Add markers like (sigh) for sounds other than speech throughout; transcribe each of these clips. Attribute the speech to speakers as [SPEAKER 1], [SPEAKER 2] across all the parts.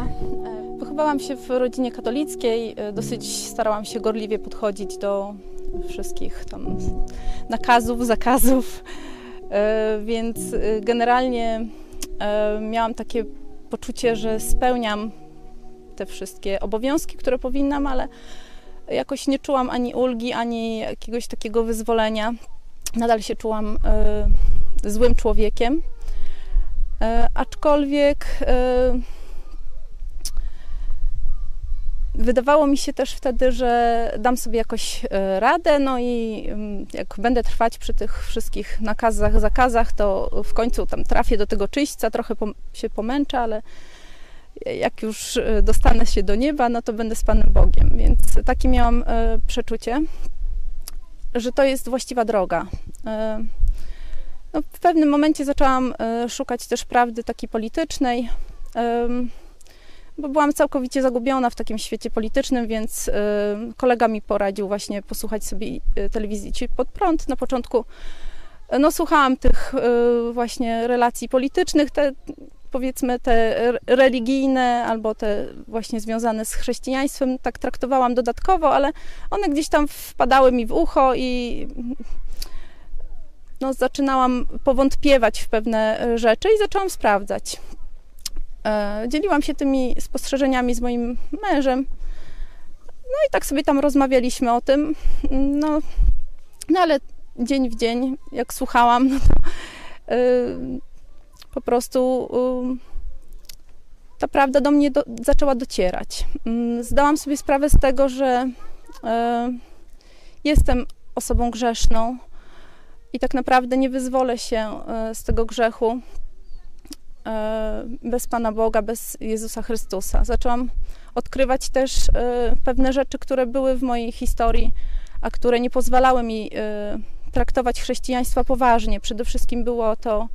[SPEAKER 1] Maria. Wychowałam się w rodzinie katolickiej, dosyć starałam się gorliwie podchodzić do wszystkich tam nakazów, zakazów, więc generalnie miałam takie poczucie, że spełniam te wszystkie obowiązki, które powinnam, ale jakoś nie czułam ani ulgi, ani jakiegoś takiego wyzwolenia. Nadal się czułam złym człowiekiem. Aczkolwiek wydawało mi się też wtedy, że dam sobie jakoś radę, no i mm, jak będę trwać przy tych wszystkich nakazach, zakazach, to w końcu tam trafię do tego czyśćca, trochę się pomęczę, ale jak już e, dostanę się do nieba, no to będę z Panem Bogiem. Więc takie miałam e, przeczucie, że to jest właściwa droga. E, no, w pewnym momencie zaczęłam szukać też prawdy takiej politycznej, bo byłam całkowicie zagubiona w takim świecie politycznym, więc kolega mi poradził właśnie posłuchać sobie telewizji Ci pod prąd. Na początku no, słuchałam tych właśnie relacji politycznych. Te powiedzmy te religijne albo te właśnie związane z chrześcijaństwem tak traktowałam dodatkowo, ale one gdzieś tam wpadały mi w ucho i no, zaczynałam powątpiewać w pewne rzeczy i zaczęłam sprawdzać. E, dzieliłam się tymi spostrzeżeniami z moim mężem. No i tak sobie tam rozmawialiśmy o tym. No, no ale dzień w dzień, jak słuchałam, no to, yy, po prostu ta prawda do mnie do, zaczęła docierać. Mm, zdałam sobie sprawę z tego, że e, jestem osobą grzeszną i tak naprawdę nie wyzwolę się z tego grzechu bez Pana Boga, bez Jezusa Chrystusa. Zaczęłam odkrywać też pewne rzeczy, które były w mojej historii, a które nie pozwalały mi traktować chrześcijaństwa poważnie. Przede wszystkim było to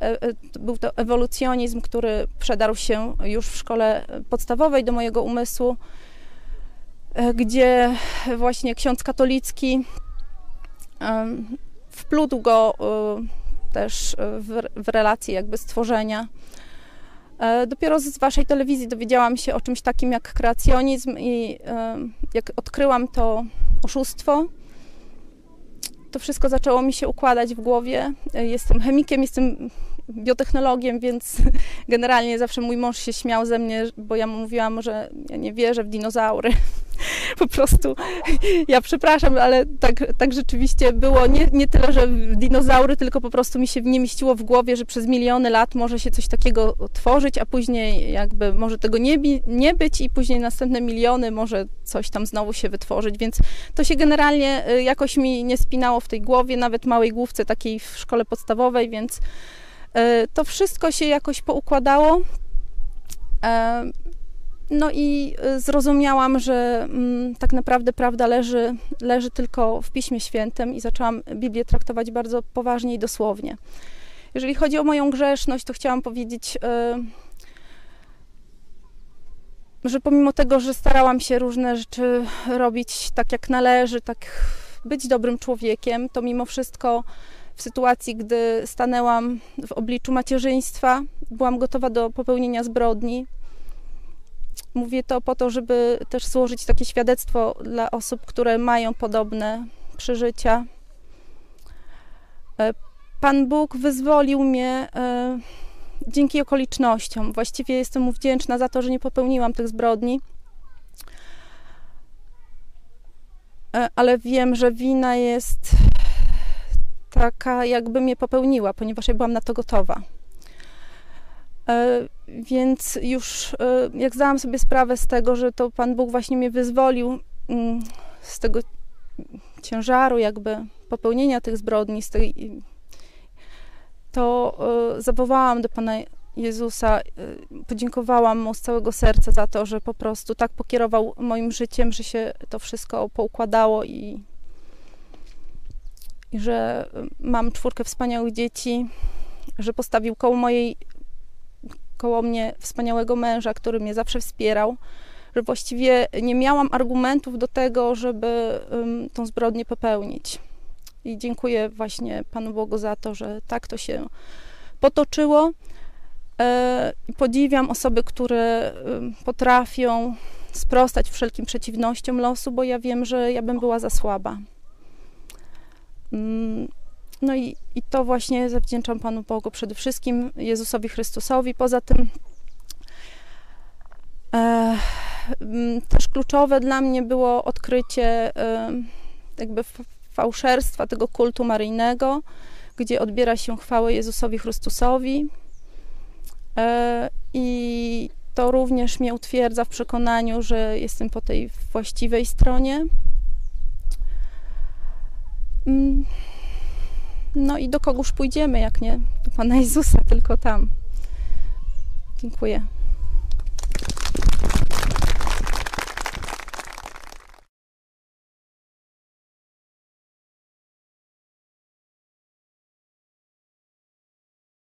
[SPEAKER 1] E, e, był to ewolucjonizm, który przedarł się już w szkole podstawowej do mojego umysłu, e, gdzie właśnie ksiądz katolicki wplótł go też w, w relacje jakby stworzenia. Dopiero z waszej telewizji dowiedziałam się o czymś takim jak kreacjonizm i jak odkryłam to oszustwo, to wszystko zaczęło mi się układać w głowie. Jestem chemikiem, jestem biotechnologiem, więc (laughs) generalnie zawsze mój mąż się śmiał ze mnie, bo ja mu mówiłam, że ja nie wierzę w dinozaury. (laughs) (laughs) Po prostu ja przepraszam, ale tak, tak rzeczywiście było. Nie, nie tyle, że dinozaury, tylko po prostu mi się nie mieściło w głowie, że przez miliony lat może się coś takiego tworzyć, a później jakby może tego nie, nie być i później następne miliony może coś tam znowu się wytworzyć, więc to się generalnie y, jakoś mi nie spinało w tej głowie, nawet małej główce takiej w szkole podstawowej, więc E, to wszystko się jakoś poukładało. No i e, zrozumiałam, że mm, tak naprawdę prawda leży, leży tylko w Piśmie Świętym i zaczęłam Biblię traktować bardzo poważnie i dosłownie. Jeżeli chodzi o moją grzeszność, to chciałam powiedzieć, że pomimo tego, że starałam się różne rzeczy robić tak jak należy, tak być dobrym człowiekiem, to mimo wszystko w sytuacji, gdy stanęłam w obliczu macierzyństwa, byłam gotowa do popełnienia zbrodni. Mówię to po to, żeby też złożyć takie świadectwo dla osób, które mają podobne przeżycia. E, Pan Bóg wyzwolił mnie e, dzięki okolicznościom. Właściwie jestem mu wdzięczna za to, że nie popełniłam tych zbrodni. E, ale wiem, że wina jest taka, jakby mnie popełniła, ponieważ ja byłam na to gotowa. E, więc już e, jak zdałam sobie sprawę z tego, że to Pan Bóg właśnie mnie wyzwolił mm, z tego ciężaru jakby popełnienia tych zbrodni, z tej, to e, zawołałam do Pana Jezusa, podziękowałam Mu z całego serca za to, że po prostu tak pokierował moim życiem, że się to wszystko poukładało i i że mam czwórkę wspaniałych dzieci, że postawił koło mojej, koło mnie wspaniałego męża, który mnie zawsze wspierał, że właściwie nie miałam argumentów do tego, żeby um, tą zbrodnię popełnić. I dziękuję właśnie Panu Bogu za to, że tak to się potoczyło. E, podziwiam osoby, które y, potrafią sprostać wszelkim przeciwnościom losu, bo ja wiem, że ja bym była za słaba. Mm, no i, i to właśnie zawdzięczam Panu Bogu, przede wszystkim Jezusowi Chrystusowi. Poza tym e, też kluczowe dla mnie było odkrycie e, jakby fałszerstwa tego kultu maryjnego, gdzie odbiera się chwałę Jezusowi Chrystusowi. E, I to również mnie utwierdza w przekonaniu, że jestem po tej właściwej stronie. Mm. No i do kogóż pójdziemy, jak nie do Pana Jezusa, tylko tam. Dziękuję.